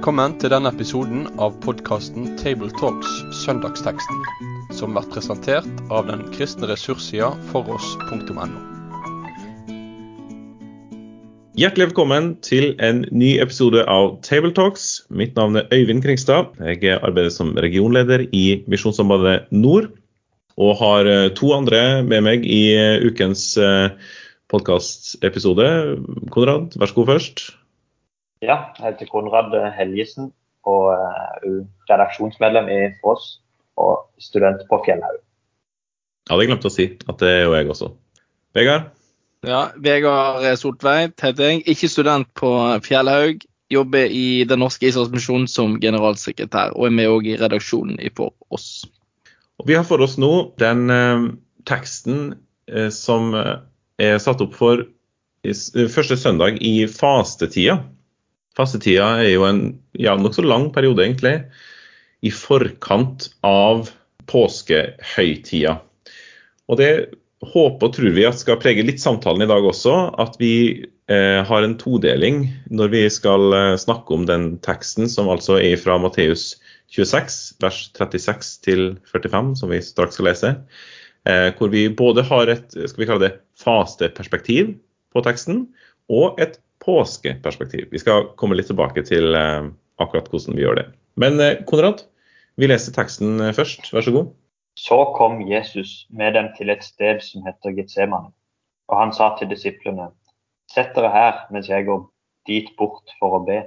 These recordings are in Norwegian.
Velkommen til denne episoden av podkasten Tabletalks Søndagsteksten, som blir presentert av den kristne ressurssida foross.no. Hjertelig velkommen til en ny episode av Tabletalks. Mitt navn er Øyvind Kringstad. Jeg arbeider som regionleder i Misjonssambandet Nord. Og har eh, to andre med meg i eh, ukens podkastepisode. Konrad, vær så god først. Ja, jeg heter Konrad Helgesen og er redaksjonsmedlem i Foss og student på Fjellhaug. Ja, det glemte å si. At det er jo jeg også. Vegard? Ja, Vegard Soltveit heter jeg. Ikke student på Fjellhaug. Jobber i Den norske ishavsmisjonen som generalsekretær, og er med òg i redaksjonen i For oss. Og vi har for oss nå den eh, teksten eh, som er satt opp for første søndag i fastetida. Fastetida er jo en ja, nokså lang periode, egentlig, i forkant av påskehøytida. Og det håper og tror vi at skal prege litt samtalen i dag også, at vi eh, har en todeling når vi skal eh, snakke om den teksten som altså er fra Matteus 26, vers 36 til 45, som vi straks skal lese. Eh, hvor vi både har et skal vi kalle det, fasteperspektiv på teksten, og et påskeperspektiv. Vi skal komme litt tilbake til eh, akkurat hvordan vi gjør det. Men eh, Konrad, vi leser teksten eh, først. Vær så god. Så kom Jesus med dem til et sted som heter Getsemane, og han sa til disiplene, sett dere her mens jeg går dit bort for å be.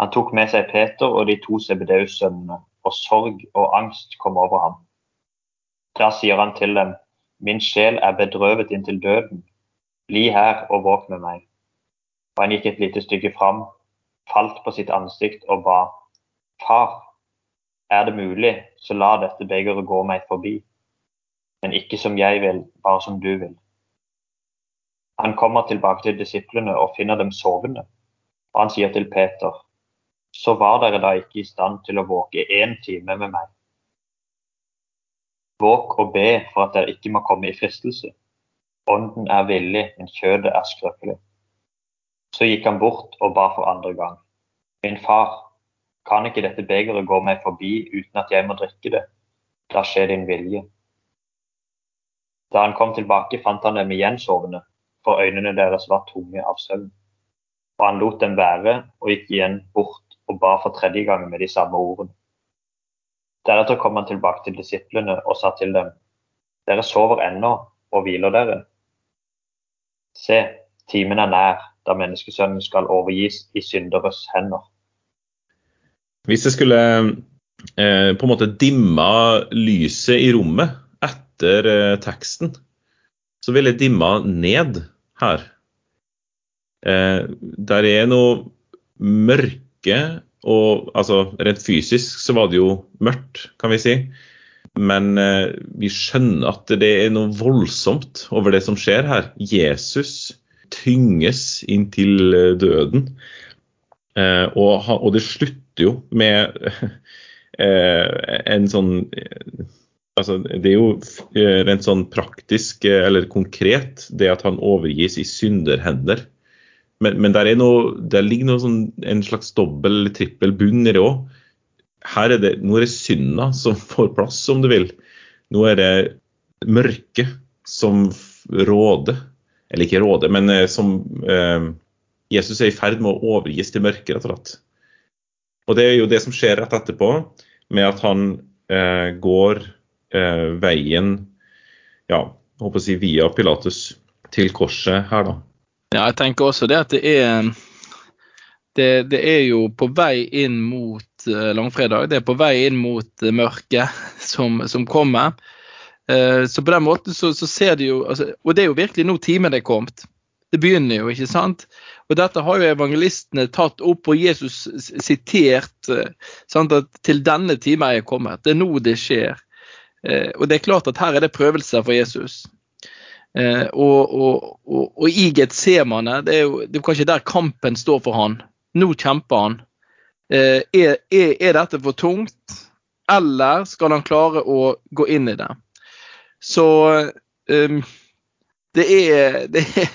Han tok med seg Peter og de to Sebedeus-sønnene, og sorg og angst kom over ham. Da sier han til dem, min sjel er bedrøvet inntil døden, bli her og våk med meg. Og han gikk et lite stykke fram, falt på sitt ansikt og ba. Far, er det mulig, så la dette begeret gå meg forbi. Men ikke som jeg vil, bare som du vil. Han kommer tilbake til disiplene og finner dem sovende. Og han sier til Peter, så var dere da ikke i stand til å våke én time med meg. Våk og be for at dere ikke må komme i fristelse. Ånden er villig, men kjødet er skrøpelig. Så gikk han bort og ba for andre gang. Min far, kan ikke dette begeret gå meg forbi uten at jeg må drikke det? Da skjer din vilje. Da han kom tilbake, fant han dem igjen sovende, for øynene deres var tunge av søvn. Og han lot dem være og gikk igjen bort og ba for tredje gang med de samme ordene. Deretter kom han tilbake til disiplene og sa til dem, dere sover ennå og hviler dere. Se, timen er nær da menneskesønnen skal overgis i synderes hender. Hvis jeg skulle eh, på en måte dimme lyset i rommet etter eh, teksten, så ville jeg dimma ned her. Eh, der er noe mørke og altså rent fysisk så var det jo mørkt, kan vi si. Men eh, vi skjønner at det er noe voldsomt over det som skjer her. Jesus tynges inntil eh, døden. Eh, og, og, det slutter jo med eh, en sånn altså Det er jo rent sånn praktisk eller konkret det at han overgis i synderhender. Men, men der, noe, der, ligger noe sånn, en slags dobbel trippel bunn i det òg. Her er det, nå er det synda som får plass, om du vil. Nå er det mørket som råder eller ikke råde, men eh, som eh, Jesus er i ferd med å overgis til mørket, rett og slett. Og det er jo det som skjer rett etterpå, med at han eh, går eh, veien ja, håper å si via Pilatus til korset her, da. Ja, jeg tenker også det at det er det, det er jo på vei inn mot uh, langfredag. Det er på vei inn mot uh, mørket som, som kommer. Eh, så på den måten så, så ser de jo altså, Og det er jo virkelig nå timen er kommet. Det begynner jo, ikke sant? Og dette har jo evangelistene tatt opp, og Jesus sitert eh, sant, at til denne time er jeg kommet. Det er nå det skjer. Eh, og det er klart at her er det prøvelser for Jesus. Og, og, og, og i Getsemane, det er jo det er kanskje der kampen står for han. Nå kjemper han. Er, er, er dette for tungt, eller skal han klare å gå inn i det? Så um, det, er, det, er,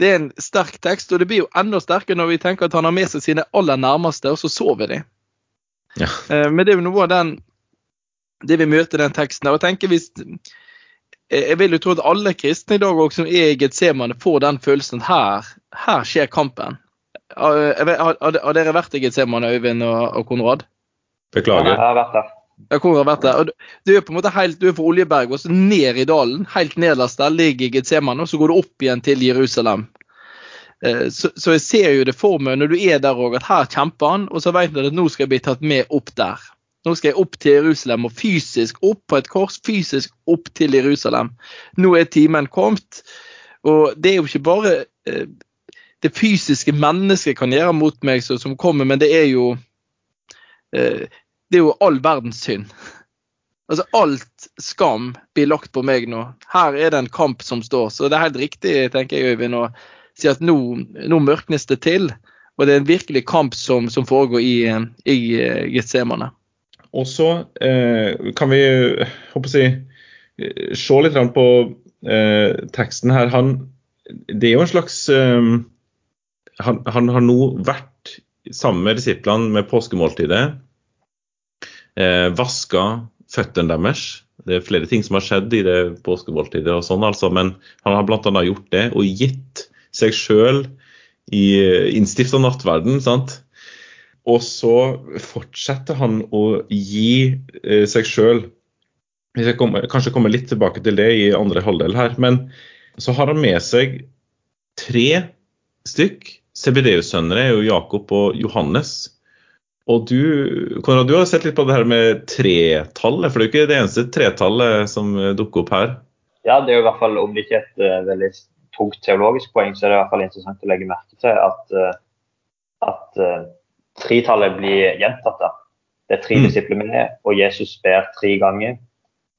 det er en sterk tekst, og det blir jo enda sterkere når vi tenker at han har med seg sine aller nærmeste, og så sover de. Ja. Uh, men det er jo noe av den det vi møter den teksten. Og jeg tenker hvis jeg vil jo tro at alle kristne i dag også, som er i Getsemane, får den følelsen her, her skjer kampen. Har, har, har dere vært i Getsemane, Øyvind og, og Konrad? Beklager. Jeg har vært der. Ja, hvor har vært der? Du er på en måte helt, du er fra Oljeberg og så ned i dalen. Helt nederst der ligger Getsemane, og så går du opp igjen til Jerusalem. Eh, Så, så jeg ser jo det for meg når du er der òg, at her kjemper han, og så vet du at nå skal jeg bli tatt med opp der. Nå skal jeg opp til Jerusalem og fysisk opp på et kors, fysisk opp til Jerusalem. Nå er timen kommet. Og det er jo ikke bare eh, det fysiske mennesket kan gjøre mot meg som kommer, men det er jo eh, det er jo all verdens synd. Altså alt skam blir lagt på meg nå. Her er det en kamp som står. Så det er helt riktig, tenker jeg, Øyvind, å si at nå, nå mørknes det til. Og det er en virkelig kamp som, som foregår i, i eh, Getsemane. Og så eh, kan vi håper jeg, eh, se litt på eh, teksten her. Han, det er jo en slags eh, han, han har nå vært sammen med disiplene med påskemåltidet. Eh, vaska føttene deres. Det er flere ting som har skjedd i det påskemåltidet, og sånn altså, men han har bl.a. gjort det og gitt seg sjøl i eh, innstifta nattverden. sant? Og så fortsetter han å gi eh, seg sjøl Vi skal komme, kanskje komme litt tilbake til det i andre halvdel her. Men så har han med seg tre stykk. Sebedeus-sønner er jo Jakob og Johannes. Og du, Konrad, du har sett litt på det her med tretallet, for det er jo ikke det eneste tretallet som dukker opp her. Ja, det er jo i hvert fall, om det ikke er et uh, veldig tungt teologisk poeng, så er det i hvert fall interessant å legge merke til at, uh, at uh, tretallet blir gjentatt. da. Det er tre Mm. disipler med, og Jesus ber tre ganger.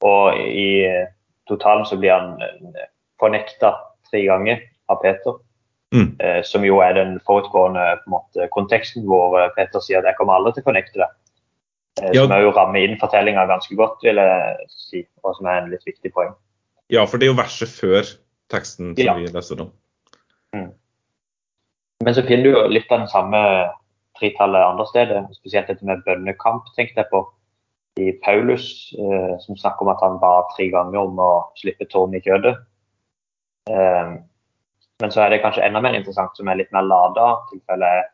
Og i totalen så blir han fornekta tre ganger av Peter. Mm. eh, som jo er den forutgående måte, konteksten hvor eh, Peter sier at 'jeg kommer alle til å fornekte det'. Eh, Ja. Som er jo rammer inn fortellinga ganske godt, vil jeg si, og som er en litt viktig poeng. Ja, for det er jo verset før teksten som Ja. vi leser nå. Men så finner du jo litt av den samme tritallet andre steder, spesielt dette med bønnekamp, tenkte jeg på. I Paulus, eh, som snakker om at han ba tre ganger om å slippe tårnet i kjødet. Eh, men så er det kanskje enda mer interessant, som er litt mer lada, tilfellet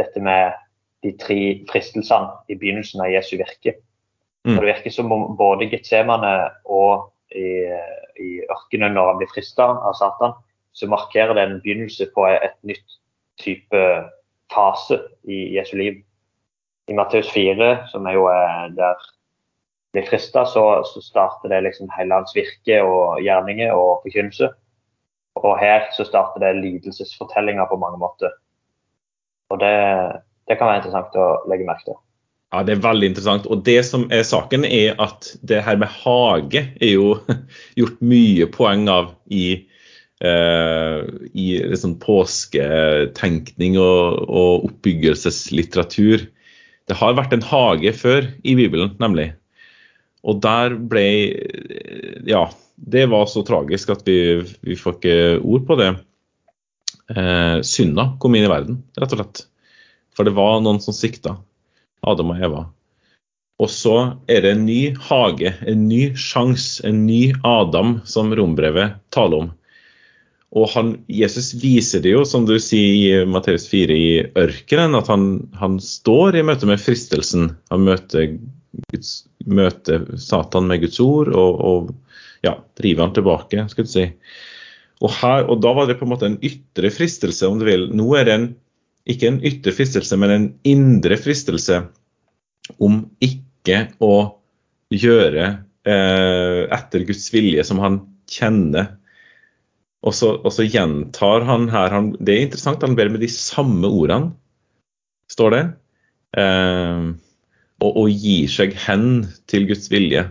dette med de tre fristelsene i begynnelsen av Jesu virke. Mm. Det virker som om både Getsemane og i, i ørkenen når han blir frista av Satan, så markerer det en begynnelse på et nytt type fase i Jesu liv. I Matteus 4, som er jo er der blir frista, så, så starter det liksom hele hans virke og gjerninger og forkynnelse. Og her så starter det lidelsesfortellinger på mange måter. Og det, det kan være interessant å legge merke til. Ja, Det er veldig interessant. Og det som er saken, er at det her med hage er jo gjort mye poeng av i, eh, i liksom påsketenkning og, og oppbyggelseslitteratur. Det har vært en hage før i Bibelen, nemlig. Og der ble Ja, det var så tragisk at vi, vi får ikke ord på det. Eh, synda kom inn i verden, rett og slett. For det var noen som svikta. Adam og Eva. Og så er det en ny hage, en ny sjanse, en ny Adam som rombrevet taler om. Og han, Jesus viser det jo, som du sier i Matteus 4, i ørkenen, at han, han står i møte med fristelsen. Han møter, Guds, møter Satan med Guds ord og, og ja, driver han tilbake, skal du si. Og, her, og da var det på en måte en ytre fristelse, om du vil. Nå er det en, ikke en ytre fristelse, men en indre fristelse om ikke å gjøre eh, etter Guds vilje som han kjenner. Og så, og så gjentar han her han, Det er interessant, han ber med de samme ordene, står det. Eh, og, og gir seg hen til Guds vilje.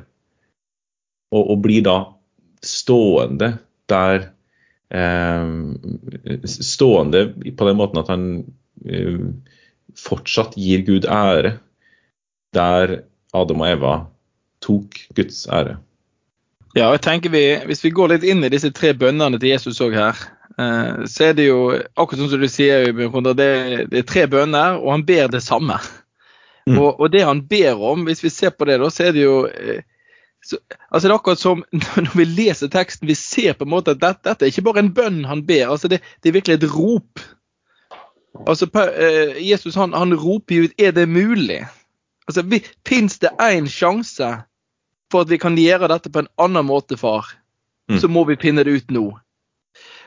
Og, og blir da stående der eh, Stående på den måten at han eh, fortsatt gir Gud ære der Adam og Eva tok Guds ære. Ja, jeg tenker vi, Hvis vi går litt inn i disse tre bønnene til Jesus òg her, eh, så er det jo akkurat som du sier, det, det er tre bønner, og han ber det samme. Mm. Og, og, det han ber om, hvis vi ser på det, da, så er det jo eh, så, altså Det er akkurat som når vi leser teksten, vi ser på en måte at dette, dette er ikke bare en bønn han ber, altså det, det er virkelig et rop. Altså Jesus han, han roper ut 'er det mulig'? Altså, Fins det én sjanse for at vi kan gjøre dette på en annen måte, far, mm. så må vi finne det ut nå.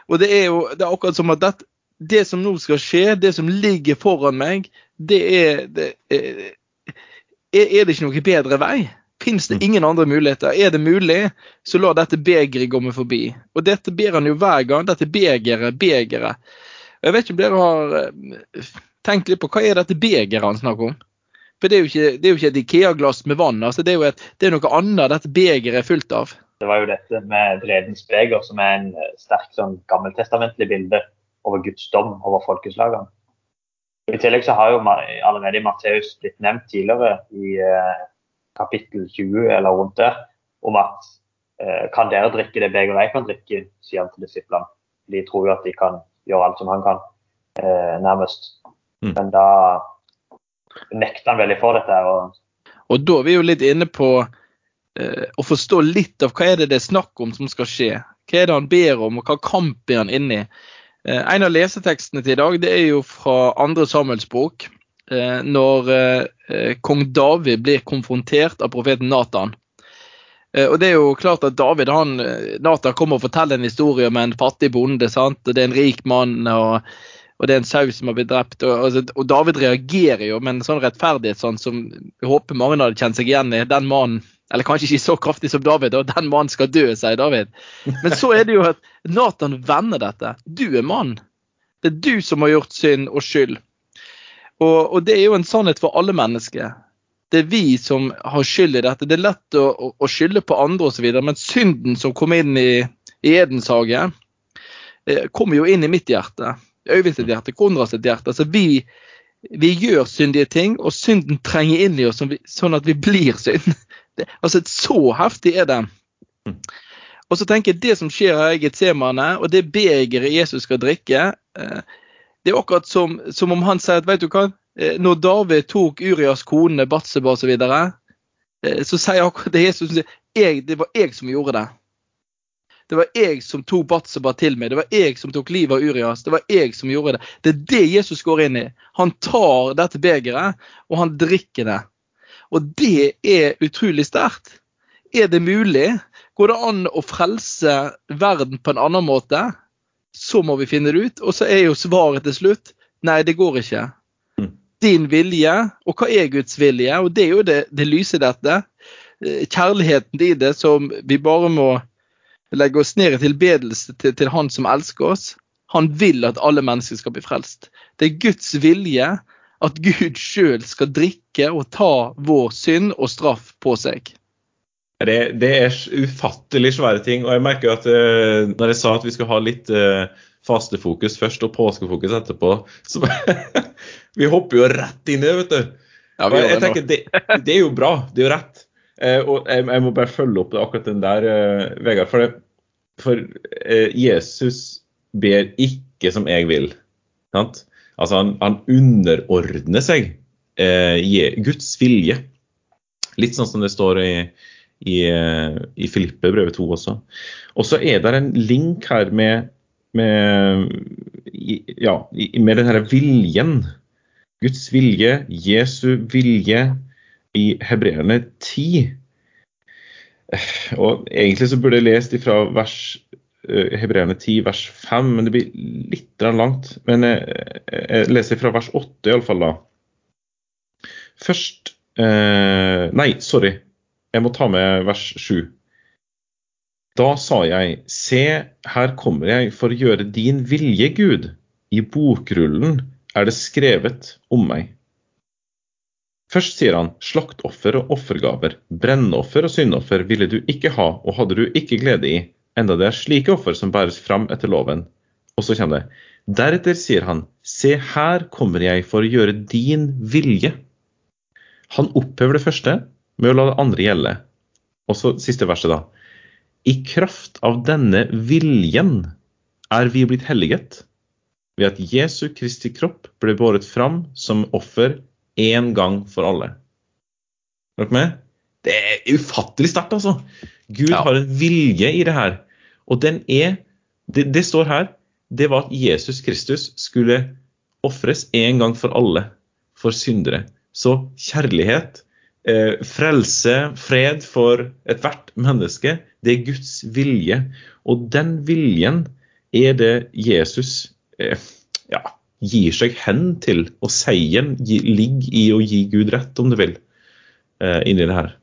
Og det er jo det er akkurat som at det, det som nå skal skje, det som ligger foran meg, det er det, er, er det ikke noe bedre vei? Fins det mm. ingen andre muligheter? Er det mulig, så la dette begeret gå meg forbi. Og dette ber han jo hver gang. Dette begeret, begeret. Jeg vet ikke om dere har eh, tenkt litt på hva er dette begeret han snakker om? For det er jo ikke, det er jo ikke et Ikea-glass med vann. altså Det er jo et, det er noe annet dette begeret er fullt av. Det var jo dette med vredens beger, som er en eh, sterk sånn gammeltestamentlig bilde over Guds dom over folkeslagene. I tillegg så har jo allerede Matteus blitt nevnt tidligere i eh, kapittel 20 eller rundt det, om at eh, kan dere drikke det begeret jeg kan drikke, sier han til disiplene. De tror jo at de kan gjøre alt som han kan, eh, nærmest. Mm. Men da nekter han veldig for dette. Og, og da er vi jo litt inne på eh, å forstå litt av hva er det det er snakk om som skal skje. Hva er det han ber om, og hva kamp er han inne i? Eh, en av lesetekstene til i dag det er jo fra andre Samuels bok. Eh, når eh, kong David blir konfrontert av profeten Nathan. Eh, og det er jo klart at David, han, eh, Nathan kommer og forteller en historie om en fattig bonde. sant? Og Det er en rik mann. og og det er en sau som har blitt drept. Og, altså, og, David reagerer jo med en sånn rettferdighet sånn, som jeg håper mange hadde kjent seg igjen i. Den mannen, eller kanskje ikke så kraftig som David, og den mannen skal dø, sier David. Men så er det jo at Nathan vender dette. Du er mann. Det er du som har gjort synd og skyld. Og, og det er jo en sannhet for alle mennesker. Det er vi som har skyld i dette. Det er lett å, å, å skylde på andre osv., men synden som kom inn i, i Edens hage, eh, kommer jo inn i mitt hjerte. Øyvind sitt hjerte, Konrad sitt hjerte. Altså vi, vi, gjør syndige ting, og synden trenger inn i oss sånn at vi blir synd. Det, altså Så heftig er det. Og så tenker jeg Det som skjer her i Getsemane, og det begeret Jesus skal drikke, eh, det er akkurat som, som om han sier at vet du hva, eh, når David tok Urias kone Batseba osv., så, videre, eh, så sier akkurat det Jesus sier, det var jeg som gjorde det. Det var jeg som tok Batseba til meg. Det var jeg som tok livet av Urias. Det var jeg som gjorde det. Det er det Jesus går inn i. Han tar dette begeret, og han drikker det. Og det er utrolig sterkt. Er det mulig? Går det an å frelse verden på en annen måte? Så må vi finne det ut. Og så er jo svaret til slutt nei, det går ikke. Mm. Din vilje, og hva er Guds vilje? Og det er jo det, det lyse dette. Eh, kjærligheten i det som vi bare må legge oss ned i tilbedelse til, til, Han som elsker oss. Han vil at alle mennesker skal bli frelst. Det er Guds vilje at Gud sjøl skal drikke og ta vår synd og straff på seg. Det, det er ufattelig svære ting. Og jeg merker at uh, når jeg sa at vi skulle ha litt uh, fastefokus først og påskefokus etterpå, så Vi hopper jo rett inn i det, vet du. Ja, jeg, jeg tenker, det, det, er jo bra. Det er jo rett. Uh, og jeg, jeg, må bare følge opp det, akkurat den der, Vegard. For det, for Jesus ber ikke som jeg vil. Sant? Altså han, han underordner seg Guds vilje. Litt sånn som det står i, i, eh, i Filippe brevet 2 også. Og så er det en link her med, med, ja, med den viljen. Guds vilje, Jesu vilje i hebreerne 10 og Egentlig så burde jeg lest ifra vers uh, Hebreerne 10, vers 5, men det blir litt langt. Men jeg, jeg leser fra vers 8 iallfall, da. Først eh, Nei, sorry. Jeg må ta med vers 7. Da sa jeg, se, her kommer jeg for å gjøre din vilje, Gud. I bokrullen er det skrevet om meg. Først sier han slaktoffer og offergaver, brennoffer og syndoffer ville du ikke ha og hadde du ikke glede i, enda det er slike offer som bæres fram etter loven. Og så kommer det. Deretter sier han, se her kommer jeg for å gjøre din vilje. Han opphever det første med å la det andre gjelde. Og så siste verset, da. I kraft av denne viljen er vi blitt helliget ved at Jesu Kristi kropp ble båret fram som offer én gang for alle. Er dere med? Det er ufattelig sterkt, altså. Gud Ja. har en vilje i det her. Og den er det, det står her det var at Jesus Kristus skulle ofres en gang for alle, for syndere. Så kjærlighet, frelse, fred for ethvert menneske, det er Guds vilje. Og den viljen er det Jesus eh, ja, gir seg hen til. Og seieren ligger i å gi Gud rett, om du vil, eh, inni det her.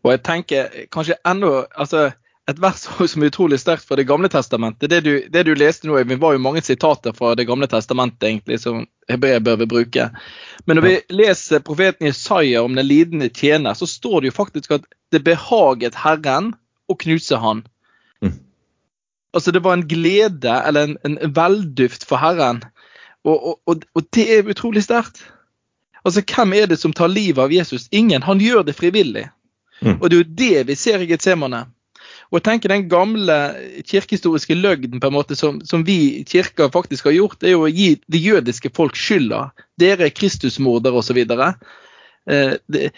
Og jeg tenker kanskje enda altså Et vers som er utrolig sterkt fra Det gamle testamentet. Det du, det du leste nå, Øyvind, var jo mange sitater fra Det gamle testamentet egentlig, som hebreer bør bruke. Men når vi leser profeten Jesaja om den lidende tjener, så står det jo faktisk at det behaget Herren å knuse han. Mm. Altså det var en glede eller en, en velduft for Herren. Og, og, og, og det er utrolig sterkt. Altså Hvem er det som tar livet av Jesus? Ingen. Han gjør det frivillig. Mm. Og det er jo det vi ser i Getsemane. Og jeg tenker Den gamle kirkehistoriske løgden på en måte som, som vi i kirka faktisk har gjort, det er jo å gi det jødiske folk skylda. Dere er Kristusmordere osv. Eh, det,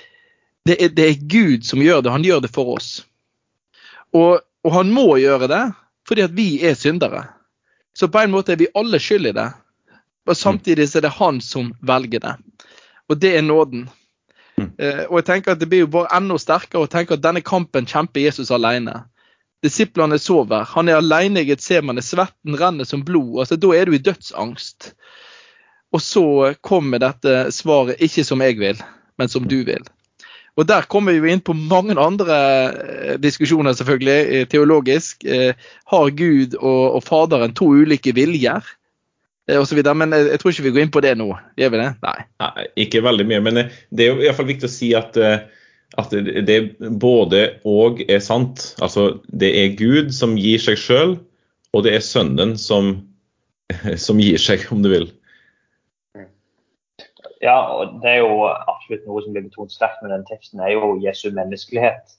det, er- det er Gud som gjør det. Han gjør det for oss. Og, og han må gjøre det fordi at vi er syndere. Så på en måte er vi alle skyld i det. Og samtidig så er det han som velger det. Og det er nåden. Mm. Uh, og jeg tenker at Det blir jo bare enda sterkere å tenke at denne kampen kjemper Jesus alene. Disiplene sover. Han er alene i Getsemane. Svetten renner som blod. altså Da er du i dødsangst. Og så kommer dette svaret 'ikke som jeg vil, men som du vil'. Og Der kommer vi jo inn på mange andre eh, diskusjoner, selvfølgelig, eh, teologisk. Eh, har Gud og, og Faderen to ulike viljer? Og så videre, Men jeg, tror ikke vi går inn på det nå. Gjør vi det? Nei. Nei, ikke veldig mye, men det er jo i hvert fall viktig å si at, eh, at det både og er sant. Altså, det er Gud som gir seg sjøl, og det er Sønnen som, som gir seg, om du vil. Ja, og det er jo absolutt noe som blir betont sterkt med den teksten, er jo Jesu menneskelighet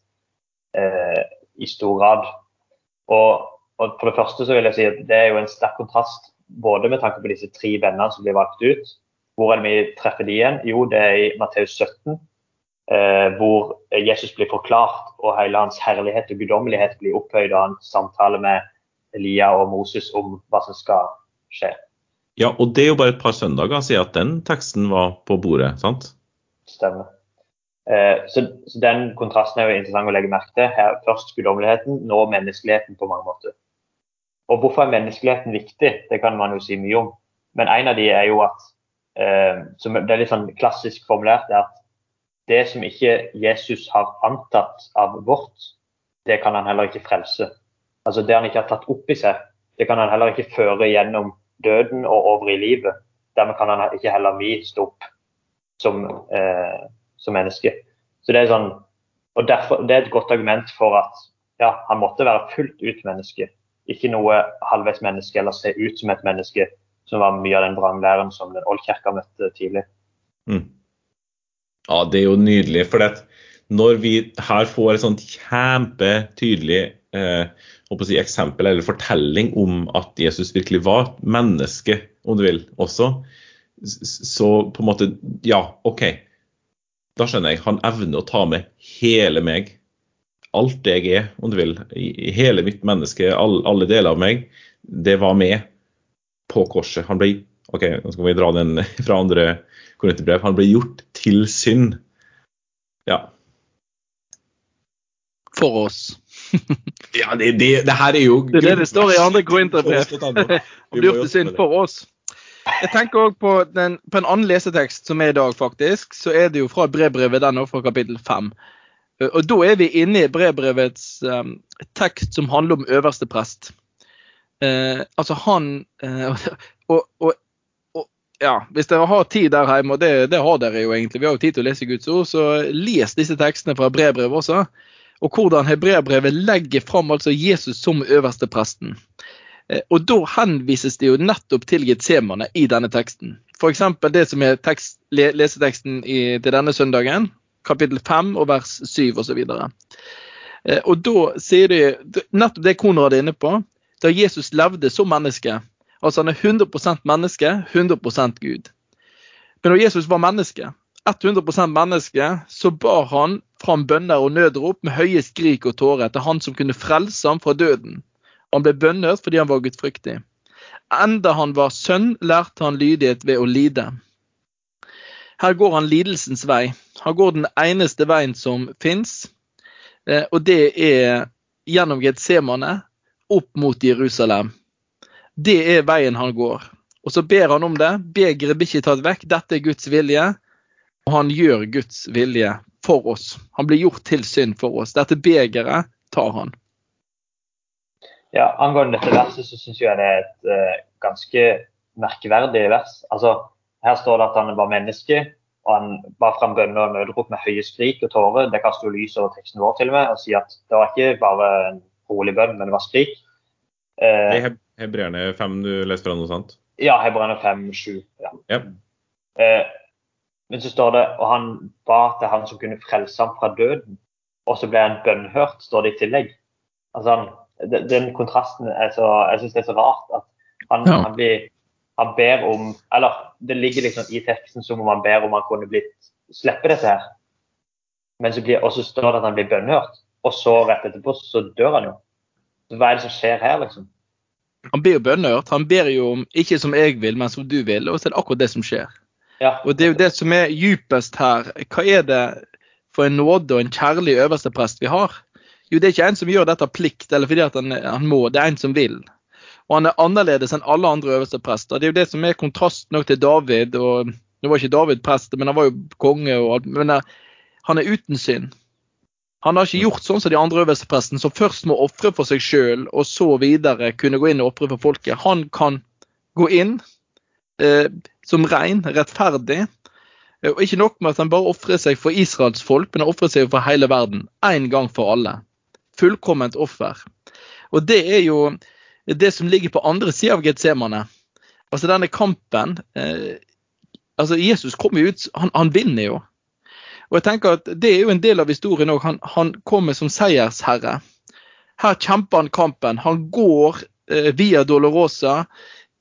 eh, i stor grad. Og, og for det første så vil jeg si at det er jo en sterk kontrast både med tanke på disse tre vennene som blir valgt ut. Hvor er det vi treffer de igjen? Jo, det er i Matteus 17, eh, hvor Jesus blir forklart og hele hans herlighet og guddommelighet blir opphøyd og han samtaler med Elia og Moses om hva som skal skje. Ja, og det er jo bare et par søndager siden at den teksten var på bordet, sant? Stemmer. Eh, så, så Den kontrasten er jo interessant å legge merke til. Her Først guddommeligheten, nå menneskeligheten på mange måter. Og Hvorfor er menneskeligheten viktig? Det kan man jo si mye om. Men en av de er jo at eh, som Det er litt sånn klassisk formulert er at det som ikke Jesus har antatt av vårt, det kan han heller ikke frelse. Altså Det han ikke har tatt opp i seg, det kan han heller ikke føre gjennom døden og over i livet. Dermed kan han ikke heller vi stå opp som, eh, som menneske. Så Det er sånn, og derfor, det er et godt argument for at ja, han måtte være fullt ut menneske. Ikke noe halvveis menneske eller se ut som et menneske, som var mye av den vranglæren som den oldkirka møtte tidlig. Mm. Ja, det er jo nydelig. For det, når vi her får et sånt kjempetydelig eh, si, eksempel eller fortelling om at Jesus virkelig var menneske, om du vil, også, så på en måte Ja, OK. Da skjønner jeg. Han evner å ta med hele meg. Alt det jeg er, om du vil. Hele mitt menneske, all, alle deler av meg. Det var med på korset. Han ble OK, nå skal vi dra den fra andre korinterbrev. Han ble gjort til synd. Ja. For oss. ja det, det, det her er jo Det er det det står i andre Korinterbrev. Blir gjort til synd for oss. Jeg tenker også på, den, på en annen lesetekst som er i dag, faktisk. Så er det jo fra brevbrevet den òg, fra kapittel 5. Og da er vi inne i brevbrevets um, tekst som handler om øverste prest. Uh, altså han og, og, og ja, hvis dere har tid der hjemme, og det, det har dere jo egentlig, vi har jo tid til å lese Guds ord, så les disse tekstene fra brevbrevet også. Og hvordan hebreerbrevet legger fram altså Jesus som øverste presten. Eh, Og da henvises det jo nettopp til Getsemane i denne teksten. F.eks. det som er tekst, leseteksten i, til denne søndagen, kapittel 5 og vers 7 osv. Og da sier de nettopp det Konrad er inne på. da Jesus levde som menneske. Altså han er 100 menneske, 100 Gud. Men når Jesus var menneske, 100 menneske, så bar han fram bønner og nødrop med høye skrik og tårer til han som kunne frelse ham fra døden. Han ble bønnhørt fordi han var gudfryktig. Enda han var sønn, lærte han lydighet ved å lide. Her går han lidelsens vei. Han går den eneste veien som fins, eh, og det er gjennom Getsemane opp mot Jerusalem. Det er veien han går. Og så ber han om det. Begeret blir ikke tatt vekk. Dette er Guds vilje. Og han gjør Guds vilje for oss. Han blir gjort til synd for oss. Dette begeret tar han. Ja, Angående dette verset så syns jeg det er et uh, ganske merkeverdig vers. Altså, Her står det at han var menneske, og han bar fram bønner og nødrop med høye skrik og tårer. Det kaster jo lys over teksten vår til og med, og sier at det var ikke bare en rolig bønn, men det var skrik. Uh, det er Hebreerne 5 du leste fra noe sant? Ja, Hebreerne 5, 7. Ja. Yep. Eh, men så står det og han ba til han som kunne frelse ham fra døden. Og så ble han bønnhørt, står det i tillegg. Altså han, Den kontrasten er så Jeg syns det er så rart at han, ja. han, blir, han, ber om Eller det ligger liksom i teksten som om han ber om han kunne blitt slippe dette her. Men så blir, også står det at han blir bønnhørt. Og så rett etterpå så dør han jo. Så hva er det som skjer her, liksom? Han blir jo bønnhørt. Han ber jo om ikke som jeg vil, men som du vil. Og så er det akkurat det som skjer. Ja. Og det er jo det som er djupest her. Hva er det for en nåde og en kjærlig øverste prest vi har? Jo, det er ikke en som gjør dette av plikt eller fordi han, han, må, det er en som vil. Og han er annerledes enn alle andre øverste prester. Det er jo det som er kontrast nok til David. og Nå var ikke David prest, men han var jo konge. og alt, men eh, han er uten synd. Han har ikke gjort sånn som de andre øverste prestene, som først må ofre for seg sjøl, og så videre kunne gå inn og ofre for folket. Han kan gå inn, eh, som rein, rettferdig. Og ikke nok med at han bare ofrer seg for Israels folk, men han ofrer seg for hele verden. Én gang for alle. Fullkomment offer. Og det er jo det som ligger på andre sida av Getsemane. Altså denne kampen eh, altså Jesus kommer jo ut han, han, vinner jo. Og jeg tenker at Det er jo en del av historien òg. Han, han, kommer som seiersherre. Her kjemper han kampen. Han går eh, via Dolorosa,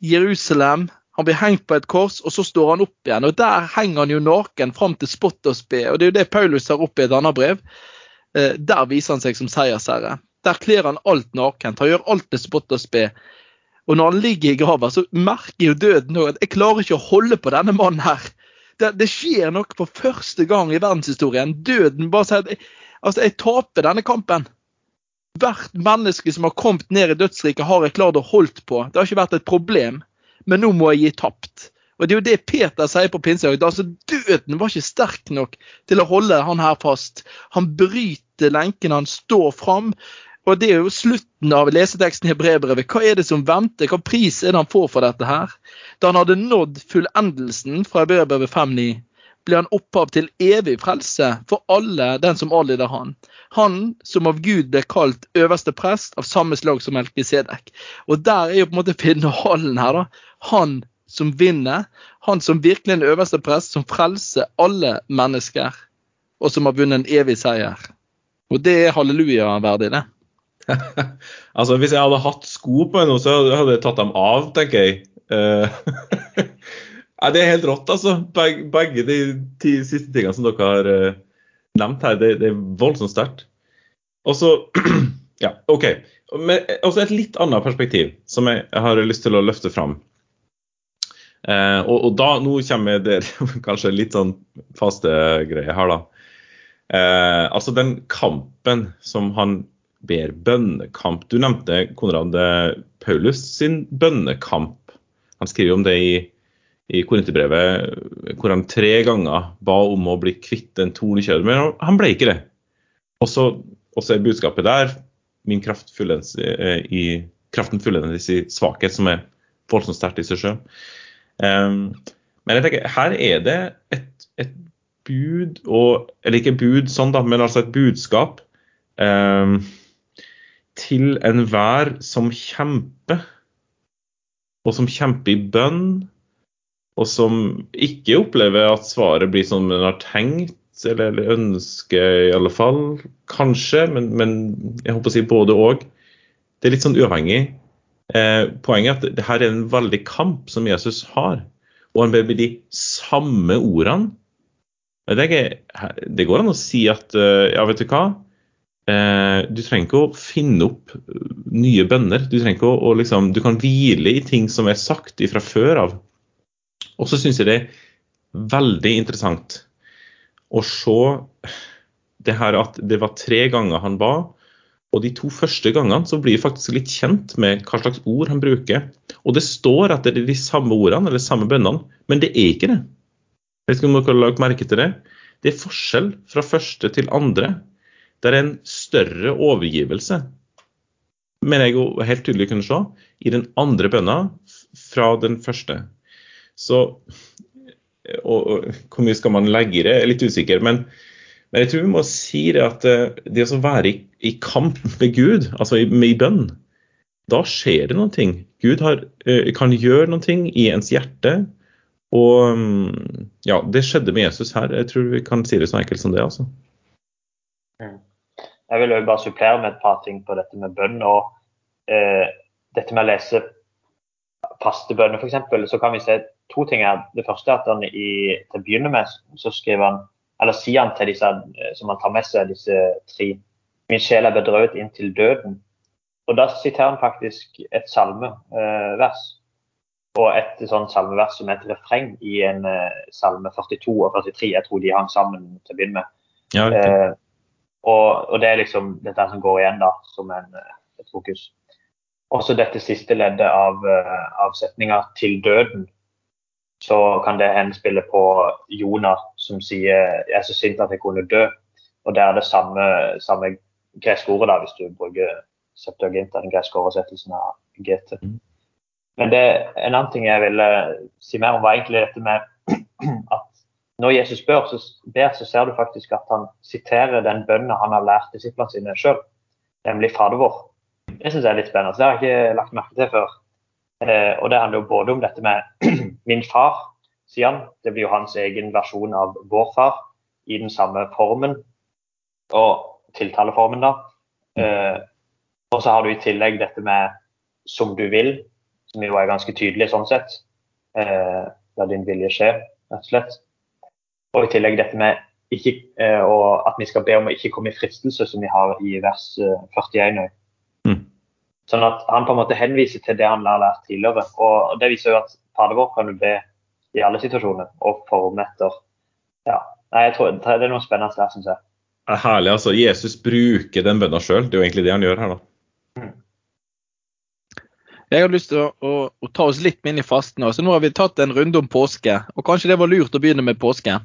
Jerusalem, han blir hengt på et kors, og så står han opp igjen. og Der henger han jo naken fram til spott og spe. og Det er jo det Paulus tar opp i et annet brev. Eh, der viser han seg som seiersherre. Der kler han alt nakent. Han gjør alt til spott og spe. Og når han ligger i grava, så merker jo døden òg at jeg klarer ikke å holde på denne mannen her. Det, det skjer noe for første gang i verdenshistorien. Døden bare sier altså, jeg taper denne kampen. Hvert menneske som har kommet ned i dødsriket, har jeg klart å holde på. Det har ikke vært et problem men nå må jeg gi tapt. Og Det er jo det Peter sier på pinsedag. Altså, døden var ikke sterk nok til å holde han her fast. Han bryter lenken, han står fram. Og Det er jo slutten av leseteksten i brevbrevet. Hva er det som venter? Hva pris er det han får for dette her? Da han hadde nådd fullendelsen fra brevbrevet 5.9, ble han opphav til evig frelse for alle den som adlyder han. Han som av Gud ble kalt øverste prest av samme slag som Melkisedek. Og der er jo på en måte finalen her, da. Han som vinner. Han som virkelig er en øverste prest, som frelser alle mennesker. Og som har vunnet en evig seier. Og det er halleluja verdig, det. altså, hvis jeg hadde hatt sko på nå, så hadde jeg tatt dem av, tenker jeg. Nei, Ja, det er helt rått, altså. Begge, begge de ti siste tingene som dere har uh, nevnt her, det, det er voldsomt sterkt. Og så Ja, OK. Men også et litt annet perspektiv som jeg har lyst til å løfte fram. Uh, og, og, da, nå kommer det kanskje litt sånn faste greier her, da. Uh, altså den kampen som han ber bønnekamp. Du nevnte Konrad Paulus sin bønnekamp. Han skriver om det i i Korinterbrevet hvor han tre ganger ba om å bli kvitt den tornekjødet, men han ble ikke det. Og så er budskapet der min kraft fullendes eh, i kraften fullendes i svakhet, som er voldsomt sterkt i seg sjøl. Um, men jeg tenker, her er det et, et bud, og, eller ikke bud sånn, da, men altså et budskap um, til enhver som kjemper, og som kjemper i bønn, og som ikke opplever at svaret blir som en har tenkt, eller, eller ønsker i alle fall. Kanskje, men, men, jeg håper å si både og. Det er litt sånn uavhengig. Eh, poenget er at det her er en veldig kamp som Jesus har. Og han ber med de samme ordene. Det, er, det går an å si at eh, ja, vet du hva? Eh, du trenger ikke å finne opp nye bønner. Du trenger ikke å, å liksom, du kan hvile i ting som er sagt fra før av. Og så syns jeg det er veldig interessant å se det her at det var tre ganger han ba. Og de to første gangene så blir vi faktisk litt kjent med hva slags ord han bruker. Og det står at det er de samme ordene eller de samme bønnene, men det er ikke det. Jeg vet ikke om dere har lagt merke til det. Det er forskjell fra første til andre. Det er en større overgivelse, mener jeg jo helt tydelig kunne se, i den andre bønna fra den første. Så og, og, Hvor mye skal man legge i det? Jeg er litt usikker. Men, men jeg tror vi må si det at eh, det å være i, i kamp med Gud, altså i, i bønn, da skjer det noe. Gud har, eh, kan gjøre noe i ens hjerte. Og mm, ja, det skjedde med Jesus her. Jeg tror vi kan si det så enkelt som det. altså. Mm. Jeg vil også bare supplere med et par ting på dette med bønn. og eh, Dette med å lese pastebønner, f.eks. Så kan vi se to ting her. Det første er at han i, til å begynne med så skriver han, eller sier han til disse eh, som han tar med seg, disse tre Min sjel er bedrøvet inntil døden. Og Da siterer han faktisk et salmevers. Eh, og et sånn salmevers som er et refreng i en eh, salme 42 og 43. Jeg tror de hang sammen til å begynne med. Ja, okay. Eh, og, og, det er liksom dette som går igjen da, som en, eh, et fokus. Også dette siste leddet av, av setninga 'til døden' så kan det henspille på Jonah som sier 'jeg er så sint at jeg kunne dø'. Og det er det samme, samme greske ordet, da, hvis du bruker septuaginta, den greske oversettelsen av GT. Mm. Men det, en annen ting jeg ville si mer om, var egentlig dette med at når Jesus ber, så, ber, så ser du faktisk at han siterer den bønnen han har lært disiplene sine sjøl, nemlig Fader vår. Det syns jeg er litt spennende. Det har jeg ikke lagt merke til før. Eh, og Det handler jo både om dette med min far, sier han. Det blir jo hans egen versjon av vår far i den samme formen og tiltaleformen, da. Eh, og så har du i tillegg dette med 'som du vil', som jo er ganske tydelig sånn sett. Eh, la din vilje skje, rett og slett. Og i tillegg dette med ikke, eh, at vi skal be om å ikke komme i fristelse, som vi har i vers 41. Mm. Sånn at han på en måte henviser til det han har lært tidligere. Og det viser jo at Fader vår kan du be i alle situasjoner og forme etter. Ja. Nei, jeg tror Det er noe spennende der, syns jeg. Det er herlig. altså. Jesus bruker den bønna sjøl. Det er jo egentlig det han gjør her, da. Mm. Jeg har lyst til å, å, å, ta oss litt med inn i fasten. Så nå har vi tatt en runde om påske, og kanskje det var lurt å begynne med påske.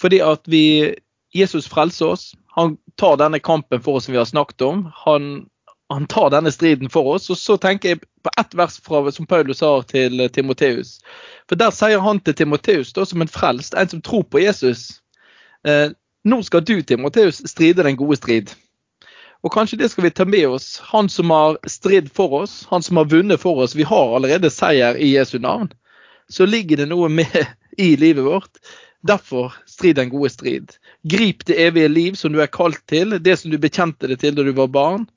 Fordi at vi Jesus frelser oss. Han tar denne kampen for oss som vi har snakket om. Han han tar denne striden for oss. Og så tenker jeg på ett vers fra, som Paulus har til Timoteus. For der sier han til Timoteus, som en frelst, en som tror på Jesus eh, Nå skal du, Timoteus, stride den gode strid. Og kanskje det skal vi ta med oss. Han som har stridd for oss, han som har vunnet for oss. Vi har allerede seier i Jesu navn. Så ligger det noe med i livet vårt. Derfor strid den gode strid. Grip det evige liv som du er kalt til, det som du bekjente det til da du var barn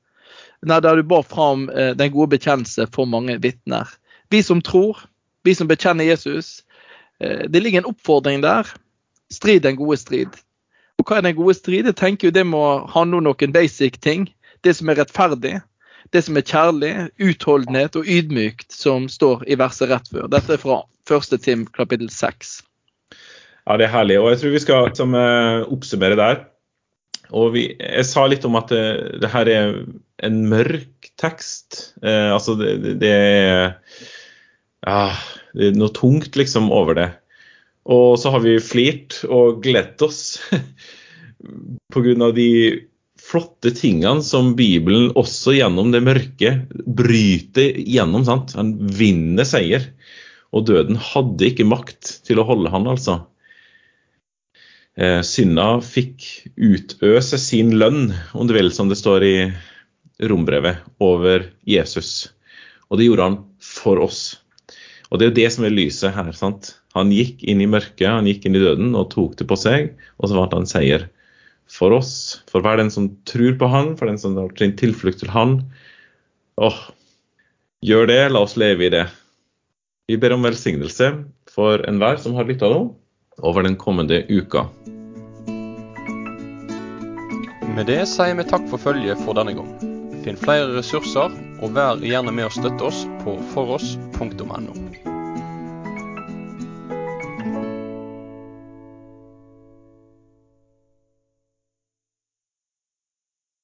Nei, der du bar fram eh, den gode bekjennelse for mange vitner. Vi som tror, vi som bekjenner Jesus. Eh, det ligger en oppfordring der. Strid den gode strid. Og hva er den gode strid? Jeg tenker jo Det må handle om noen basic ting. Det som er rettferdig, det som er kjærlig, utholdenhet og ydmykt, som står i verset rett før. Dette er fra 1. Tim kapittel 6. Ja, det er herlig. Og jeg tror vi skal som, uh, oppsummere der. Og vi, jeg sa litt om at det, det her er en mørk tekst. Eh, altså det, det, er ja, det er noe tungt liksom over det. Og så har vi flirt og gledet oss pga. de flotte tingene som Bibelen også gjennom det mørke bryter gjennom. sant? Han vinner seier. Og døden hadde ikke makt til å holde han, altså. Eh, synda fikk utøse sin lønn, om du vil, som det står i rombrevet, over Jesus. Og det gjorde han for oss. Og det er jo det som er lyset her. sant? Han gikk inn i mørket, han gikk inn i døden og tok det på seg, og så vant han seier for oss. For hver den som tror på han, for den som har sin tilflukt til han. Åh, Gjør det, la oss leve i det. Vi ber om velsignelse for enhver som har lytta nå, over den kommende uka. Med det sier vi takk for følget for denne gang. Finn flere ressurser, og vær gjerne med å støtte oss på foross.no.